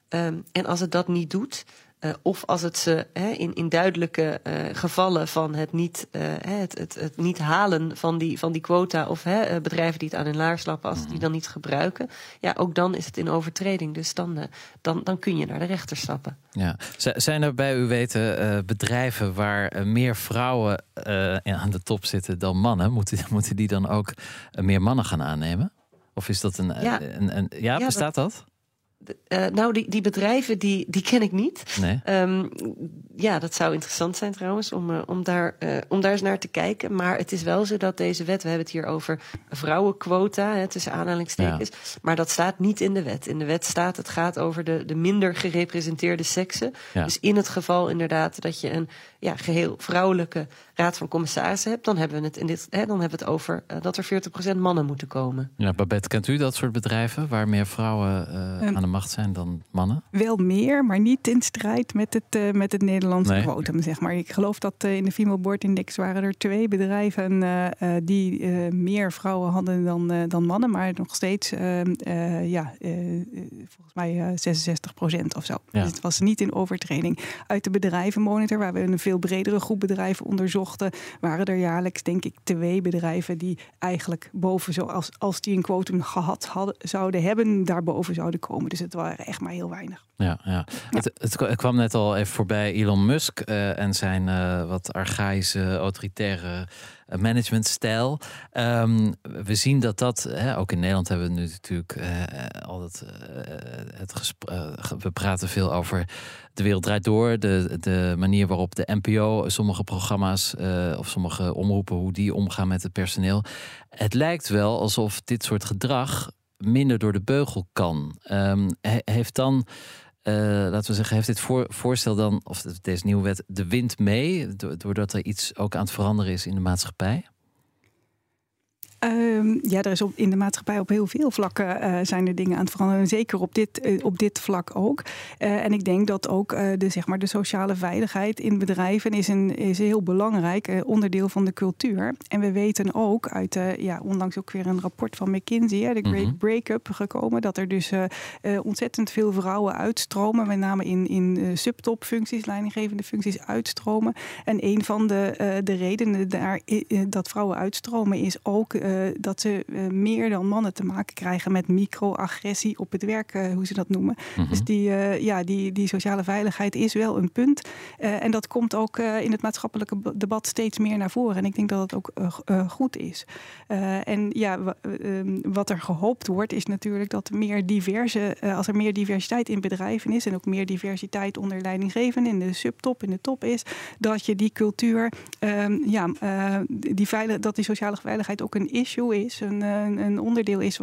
Um, en als het dat niet doet, uh, of als het ze in, in duidelijke uh, gevallen van het niet, uh, het, het, het, niet halen van die, van die quota of bedrijven die het aan hun laars slappen, als mm die dan niet gebruiken, ja, ook dan is het in overtreding. Dus dan, dan, dan kun je naar de rechter stappen. Ja. Zijn er bij u weten bedrijven waar meer vrouwen aan de top zitten dan mannen? Moeten, moeten die dan ook meer mannen gaan aannemen? Of is dat een. Ja, een, een, ja, bestaat dat? Uh, nou, die, die bedrijven, die, die ken ik niet. Nee. Um, ja, dat zou interessant zijn trouwens, om, uh, om, daar, uh, om daar eens naar te kijken. Maar het is wel zo dat deze wet, we hebben het hier over vrouwenquota, hè, tussen aanhalingstekens. Ja. Maar dat staat niet in de wet. In de wet staat, het gaat over de, de minder gerepresenteerde seksen. Ja. Dus in het geval inderdaad dat je een ja, geheel vrouwelijke raad van commissarissen hebt, dan hebben we het, in dit, hè, dan hebben we het over dat er 40% mannen moeten komen. Ja, Babette, kent u dat soort bedrijven waar meer vrouwen um, aan de macht zijn dan mannen? Wel meer, maar niet in strijd met het, uh, met het Nederlandse nee. quotum, zeg maar. Ik geloof dat uh, in de Female Board Index waren er twee bedrijven uh, die meer vrouwen hadden dan, dan mannen, maar nog steeds, ehm, ja, volgens mij 66 procent of zo. Ja. Dus het was niet in overtreding. Uit de bedrijvenmonitor, waar we een veel bredere groep bedrijven onderzochten, waren er jaarlijks, denk ik, twee bedrijven die eigenlijk boven, zoals als die een quotum gehad hadden, zouden hebben, daarboven zouden komen. Dus het waren echt maar heel weinig. Ja, ja. ja. Het, het, kwam net al even voorbij Elon Musk uh, en zijn uh, wat archaïsche, autoritaire managementstijl. Um, we zien dat dat, hè, ook in Nederland hebben we nu natuurlijk altijd het we praten veel over de wereld draait door, de, de manier waarop de NPO sommige programma's of sommige omroepen, hoe die omgaan met het personeel. Het lijkt wel alsof dit soort gedrag minder door de beugel kan. Um, heeft dan, uh, laten we zeggen, heeft dit voor, voorstel dan, of deze nieuwe wet, de wind mee, doordat er iets ook aan het veranderen is in de maatschappij? Um, ja, er is op, in de maatschappij op heel veel vlakken uh, zijn er dingen aan het veranderen. Zeker op dit, uh, op dit vlak ook. Uh, en ik denk dat ook de, zeg maar de sociale veiligheid in bedrijven is een, is een heel belangrijk onderdeel van de cultuur. En we weten ook uit, ja, onlangs ook weer een rapport van McKinsey, hè, de Great -hmm. Breakup, gekomen. Dat er dus ontzettend veel vrouwen uitstromen. Met name in, in subtopfuncties, leidinggevende functies uitstromen. En een van de, de redenen daar, dat vrouwen uitstromen is ook dat ze uh, meer dan mannen te maken krijgen met microagressie op het werk, uh, hoe ze dat noemen. Mm -hmm. Dus die, ja, die, die sociale veiligheid is wel een punt. en dat komt ook in het maatschappelijke debat steeds meer naar voren. En ik denk dat het ook goed is. en ja, wat er gehoopt wordt, is natuurlijk dat meer diverse, als er meer diversiteit in bedrijven is en ook meer diversiteit onder leidinggevenden in de subtop, in de top is, dat je die cultuur, um, ja, die veilig, dat die sociale veiligheid ook een issue is, een, een onderdeel is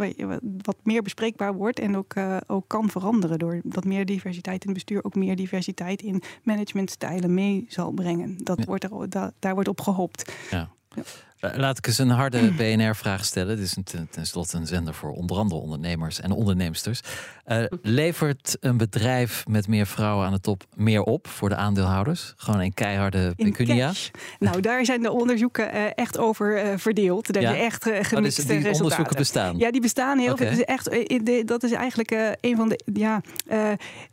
wat meer bespreekbaar wordt en ook, uh, ook kan veranderen. Doordat meer diversiteit in het bestuur ook meer diversiteit in managementstijlen mee zal brengen. Dat ja. wordt er, da, daar wordt op gehoopt. Ja. Ja. Laat ik eens een harde BNR-vraag stellen. Dit is een, tenslotte een zender voor onder andere ondernemers en onderneemsters. Uh, levert een bedrijf met meer vrouwen aan de top meer op voor de aandeelhouders? Gewoon een keiharde pecunia? Nou, daar zijn de onderzoeken uh, echt over uh, verdeeld. Dat ja? je echt gemixte oh, dus die resultaten. onderzoeken bestaan? Ja, die bestaan heel okay. veel. Dus echt, dat is eigenlijk een van de... Ja,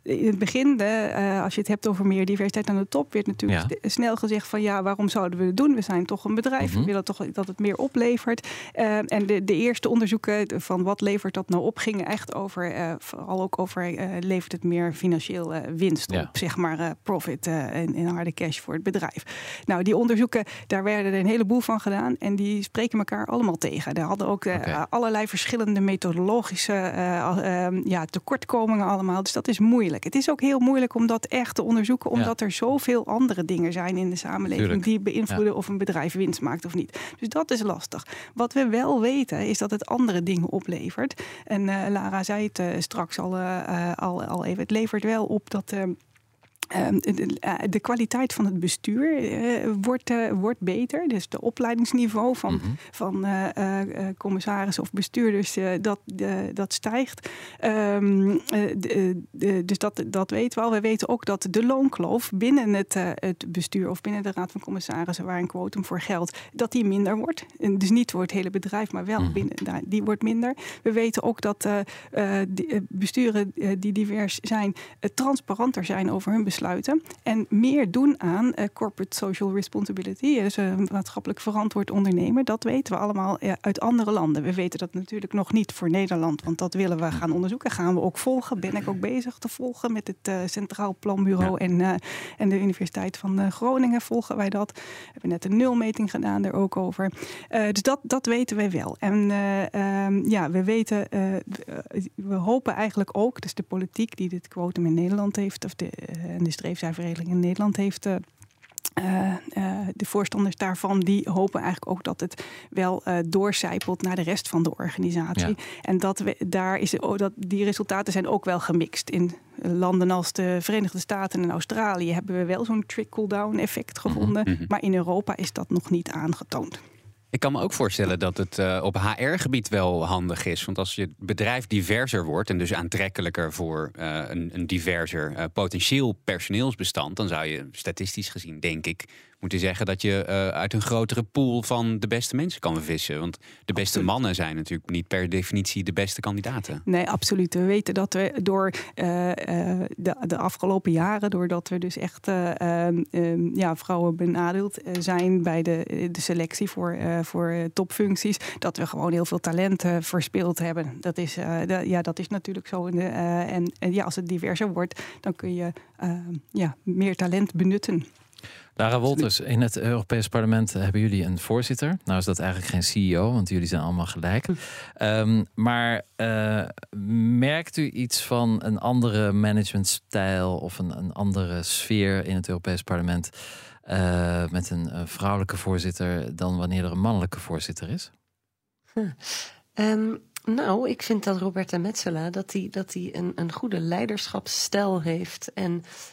in het begin, de, als je het hebt over meer diversiteit aan de top... werd natuurlijk ja. snel gezegd van... ja, waarom zouden we het doen? We zijn toch een bedrijf. Mm -hmm. We willen toch dat het meer oplevert. Uh, en de, de eerste onderzoeken van wat levert dat nou op, gingen echt over, uh, vooral ook over, uh, levert het meer financieel winst ja. op, zeg maar profit in, in, harde cash voor het bedrijf. Nou, die onderzoeken, daar werden er een heleboel van gedaan en die spreken elkaar allemaal tegen. Daar hadden ook okay. allerlei verschillende methodologische ehm, ja, tekortkomingen allemaal. Dus dat is moeilijk. Het is ook heel moeilijk om dat echt te onderzoeken, omdat ja. er zoveel andere dingen zijn in de samenleving Tuurlijk. die beïnvloeden ja. of een bedrijf winst maakt of niet. Dus dat is lastig. Wat we wel weten is dat het andere dingen oplevert. En uh, Lara zei het uh, straks al, uh, al, al even. Het levert wel op dat Ehm, de kwaliteit van het bestuur uh, wordt, uh, wordt beter. Dus de opleidingsniveau van, mm -hmm. van commissarissen of bestuurders, dat, dat stijgt. Um, dus dat, dat weten we al. We weten ook dat de loonkloof binnen het, het bestuur of binnen de Raad van Commissarissen, waar een quotum voor geldt, dat die minder wordt. En dus niet voor het hele bedrijf, maar wel mm -hmm. binnen, die wordt minder. We weten ook dat besturen die divers zijn, transparanter zijn over hun bestuur uitsluiten. En meer doen aan corporate social responsibility. Dus maatschappelijk verantwoord ondernemen. Dat weten we allemaal uit andere landen. We weten dat natuurlijk nog niet voor Nederland. Want dat willen we gaan onderzoeken. Gaan we ook volgen. Ben ik ook bezig te volgen met het Centraal Planbureau en, en de Universiteit van Groningen volgen wij dat. We hebben net een nulmeting gedaan er ook over. dus dat, dat weten wij wel. En ehm, ja, we weten, we hopen eigenlijk ook, dus de politiek die dit quotum in Nederland heeft, of de, de in Nederland heeft. Uh, de voorstanders daarvan die hopen eigenlijk ook dat het wel uh, doorcijpelt naar de rest van de organisatie. En dat we, daar is, oh, dat, die resultaten zijn ook wel gemixt. In landen als de Verenigde Staten en Australië hebben we wel zo'n trickle-down effect mhm, gevonden. Mhm. Maar in Europa is dat nog niet aangetoond. Ik kan me ook voorstellen dat het uh, op HR-gebied wel handig is. Want als je bedrijf diverser wordt en dus aantrekkelijker voor uh, een, een, diverser uh, potentieel personeelsbestand, dan zou je statistisch gezien, denk ik, moeten zeggen dat je uh, uit een grotere pool van de beste mensen kan vissen. Want de beste mannen zijn natuurlijk niet per definitie de beste kandidaten. Nee, absoluut. We weten dat we door uh, de, de, afgelopen jaren, doordat we dus echt ehm, ehm, ja, vrouwen benadeeld zijn bij de, de selectie voor, voor topfuncties, dat we gewoon heel veel talenten verspeeld hebben. Dat is, ja, dat is natuurlijk zo. In de, en, en ja, als het diverser wordt, dan kun je ja, meer talent benutten. Lara Wolters, in het Europees Parlement hebben jullie een voorzitter. Nou is dat eigenlijk geen CEO, want jullie zijn allemaal gelijk. Um, maar uh, merkt u iets van een andere managementstijl of een, een andere sfeer in het Europees Parlement uh, met een, vrouwelijke voorzitter dan wanneer er een mannelijke voorzitter is? Hm. Um, nou, ik vind dat Roberta Metsola dat hij dat die een, een goede leiderschapsstijl heeft. En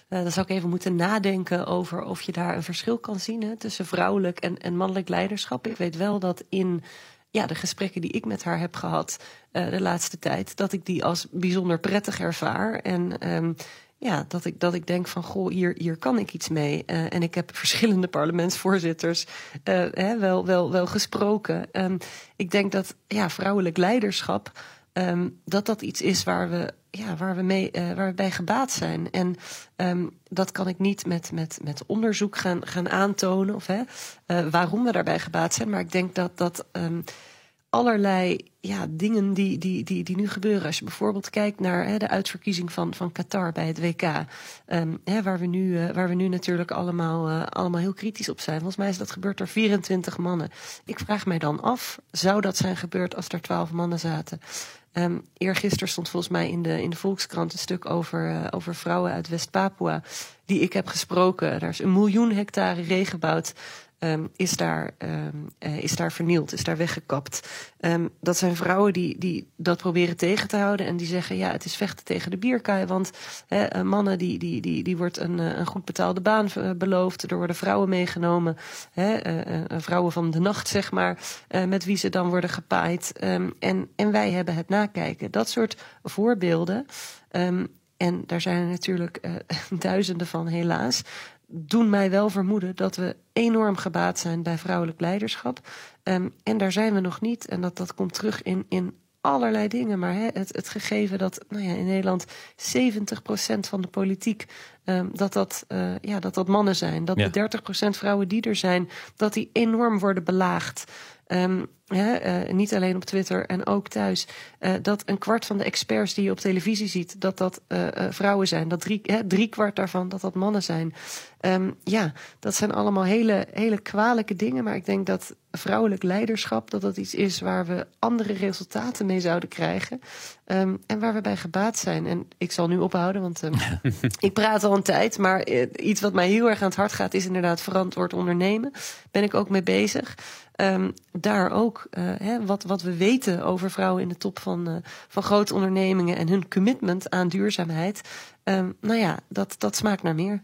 uh, dan zou ik even moeten nadenken over of je daar een verschil kan zien hè, tussen vrouwelijk en, en mannelijk leiderschap. Ik weet wel dat in ja, de gesprekken die ik met haar heb gehad uh, de laatste tijd, dat ik die als bijzonder prettig ervaar. En um, ja, dat ik, dat ik denk van goh, hier, hier kan ik iets mee. Uh, en ik heb verschillende parlementsvoorzitters uh, hè, wel, wel, wel gesproken. Um, ik denk dat ja, vrouwelijk leiderschap, um, dat dat iets is waar we, ja, waar we, mee, uh, waar we bij gebaat zijn. En um, dat kan ik niet met, met, met onderzoek gaan, gaan aantonen of hè, waarom we daarbij gebaat zijn. Maar ik denk dat dat allerlei ja, dingen die, die, die, die nu gebeuren. Als je bijvoorbeeld kijkt naar hè, de uitverkiezing van, van Qatar bij het WK. Um, hè, waar, we nu, uh, waar we nu natuurlijk allemaal, uh, allemaal heel kritisch op zijn. Volgens mij is dat gebeurd door 24 mannen. Ik vraag mij dan af, zou dat zijn gebeurd als er 12 mannen zaten? Um, eergisteren stond volgens mij in de, in de Volkskrant een stuk over, uh, over vrouwen uit West-Papua. Die ik heb gesproken. Daar is een miljoen hectare regenwoud um, is, daar, um, uh, is daar vernield, is daar weggekapt. Um, dat zijn vrouwen die, die dat proberen tegen te houden en die zeggen: ja, het is vechten tegen de bierkaai. Want uh, mannen, die, die, die, die wordt een, uh, een goed betaalde baan beloofd. Er worden vrouwen meegenomen, vrouwen van de nacht, zeg maar, met wie ze dan worden gepaaid. en, en wij hebben het nakijken. Dat soort voorbeelden. en daar zijn er natuurlijk duizenden van, helaas doen mij wel vermoeden dat we enorm gebaat zijn bij vrouwelijk leiderschap. Um, en daar zijn we nog niet. En dat, dat komt terug in, in allerlei dingen. Maar hè, het, het gegeven dat nou ja, in Nederland 70% van de politiek um, dat, dat, uh, ja, dat dat mannen zijn. Dat ja. de 30% vrouwen die er zijn, dat die enorm worden belaagd. Um, uh, niet alleen op Twitter en ook thuis, uh, dat een kwart van de experts die je op televisie ziet, dat dat vrouwen zijn. Dat drie, drie kwart daarvan, dat dat mannen zijn. Um, ja, dat zijn allemaal hele, hele kwalijke dingen. Maar ik denk dat vrouwelijk leiderschap, dat dat iets is waar we andere resultaten mee zouden krijgen. Um, en waar we bij gebaat zijn. En ik zal nu ophouden, want um, ik praat al een tijd. Maar iets wat mij heel erg aan het hart gaat, is inderdaad verantwoord ondernemen. Ben ik ook mee bezig. Um, daar ook uh, hè, wat, wat we weten over vrouwen in de top van, uh, van grote ondernemingen en hun commitment aan duurzaamheid. Nou ja, dat, dat smaakt naar meer.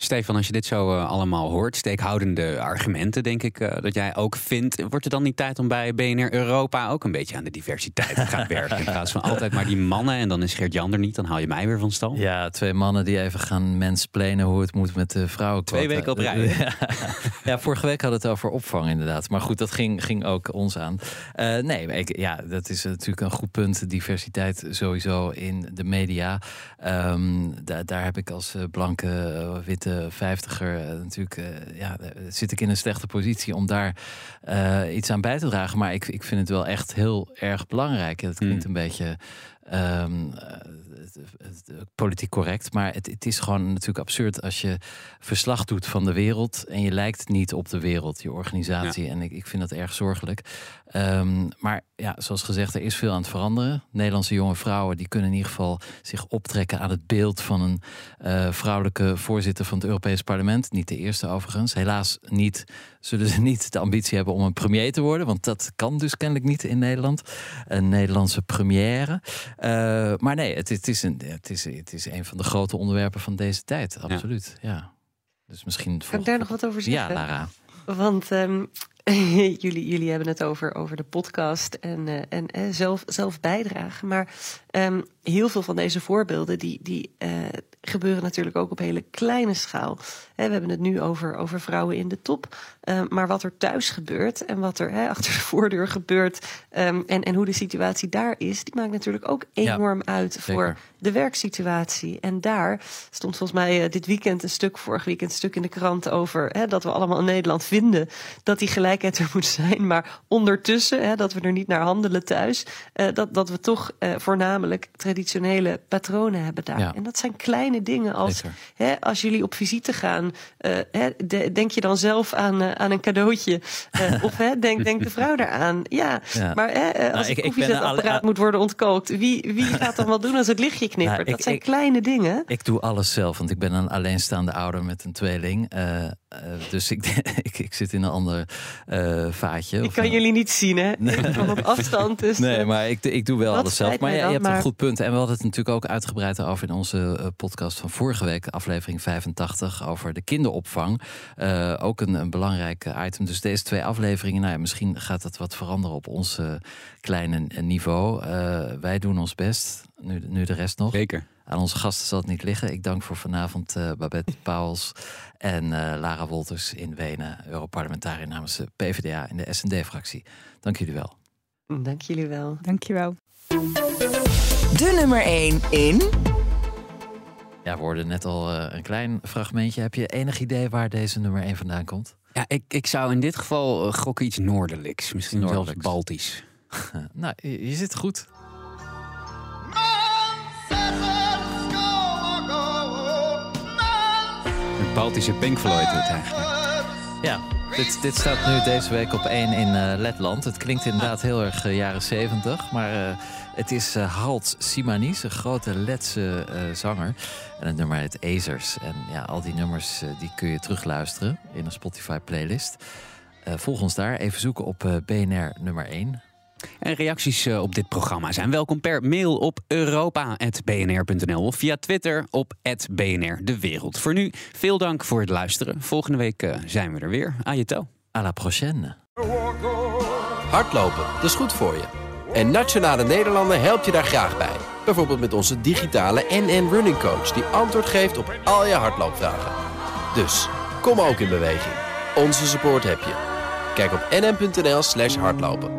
Stefan, als je dit zo uh, allemaal hoort, steekhoudende argumenten, denk ik uh, dat jij ook vindt. Wordt er dan niet tijd om bij BNR Europa ook een beetje aan de diversiteit te gaan werken? In plaats van altijd maar die mannen en dan is Geert Jan er niet, dan haal je mij weer van stal. Ja, twee mannen die even gaan mensplenen hoe het moet met de vrouwen. Twee weken op rij. ja, vorige week hadden we het over opvang inderdaad. Maar goed, dat ging, ging ook ons aan. Uh, nee, ik, ja, dat is natuurlijk een goed punt. Diversiteit sowieso in de media. Um, daar, daar heb ik als blanke, witte vijftiger uh, natuurlijk, uh, ja, zit ik in een slechte positie om daar iets aan bij te dragen. Maar ik, ik vind het wel echt heel erg belangrijk. Het klinkt mm. een beetje um, politiek correct. Maar het, het, is gewoon natuurlijk absurd als je verslag doet van de wereld en je lijkt niet op de wereld, je organisatie. En ik, ik vind dat erg zorgelijk. Um, maar ja, zoals gezegd, er is veel aan het veranderen. Nederlandse jonge vrouwen die kunnen in ieder geval zich optrekken aan het beeld van een uh, vrouwelijke voorzitter van het Europees Parlement. Niet de eerste overigens. Helaas niet, zullen ze niet de ambitie hebben om een premier te worden. Want dat kan dus kennelijk niet in Nederland. Een Nederlandse première. Uh, maar nee, het, het, is een, het, is, het is een van de grote onderwerpen van deze tijd. Absoluut. Ja. ja. Dus misschien. Kan ik daar nog wat over zeggen? Ja, Lara. Want um, jullie, jullie hebben het over, over de podcast en, uh, en uh, zelf, zelf bijdragen. Maar um, heel veel van deze voorbeelden die, die uh, gebeuren natuurlijk ook op hele kleine schaal. we hebben het nu over, over vrouwen in de top. Um, maar wat er thuis gebeurt en wat er he, achter de voordeur gebeurt um, en, en hoe de situatie daar is, die maakt natuurlijk ook enorm ja, uit voor zeker. de werksituatie. En daar stond volgens mij dit weekend een stuk, vorig weekend een stuk in de krant over he, dat we allemaal in Nederland vinden dat die gelijkheid er moet zijn. Maar ondertussen, he, dat we er niet naar handelen thuis, uh, dat, dat we toch uh, voornamelijk traditionele patronen hebben daar. Ja. En dat zijn kleine dingen als hè, als jullie op visite gaan, uh, hè, de, denk je dan zelf aan, uh, aan een cadeautje? Uh, of hè, denk, denk de vrouw daaraan? Ja, ja. maar hè, als nou, het koffiezetapparaat moet worden ontkookt, wie, wie gaat dan wel doen als het lichtje knippert? Nou, ik, dat zijn ik, kleine dingen. Ik doe alles zelf, want ik ben een alleenstaande ouder met een tweeling. Dus ik, ik, ik, zit in een ander vaatje. Ik kan jullie niet zien, hè? Nee. Van op afstand. Dus nee, maar ik, ik doe wel alles zelf. Maar ja, je hebt maar... een goed punt. En we hadden het natuurlijk ook uitgebreid over in onze uh, podcast van vorige week, aflevering 85, over de kinderopvang. ook een, een belangrijk item. Dus deze twee afleveringen, nou ja, misschien gaat dat wat veranderen op ons kleine niveau. wij doen ons best, nu, nu de rest nog. Zeker. Aan onze gasten zal het niet liggen. Ik dank voor vanavond uh, Babette Pauwels en uh, Lara Wolters in Wenen, Europarlementariër namens de PvdA in de SND-fractie. Dank jullie wel. Dank jullie wel. Dank je wel. De nummer 1 in. Ja, we hoorden net al uh, een klein fragmentje. Heb je enig idee waar deze nummer 1 vandaan komt? Ja, ik, ik zou in dit geval gokken iets noordelijks. Misschien noordelijks. zelfs Baltisch. nou, je, je zit goed. Baltische Pink Floyd het eigenlijk. Ja, dit, dit staat nu deze week op één in uh, Letland. Het klinkt inderdaad heel erg uh, jaren zeventig. Maar uh, het is Halt Simanis, een grote Letse zanger. En het nummer heet Azers. En ja, al die nummers die kun je terugluisteren in een Spotify playlist. volg ons daar. Even zoeken op BNR nummer 1. En reacties eh, op dit programma zijn welkom per mail op europa.bnr.nl of via Twitter op BNR De Wereld. Voor nu, veel dank voor het luisteren. Volgende week eh, zijn we er weer. A je toe. À la prochaine. Hardlopen, dat is goed voor je. En Nationale Nederlanden helpt je daar graag bij. Bijvoorbeeld met onze digitale NN Running Coach... die antwoord geeft op al je hardloopvragen. Dus, kom ook in beweging. Onze support heb je. Kijk op nn.nl slash hardlopen.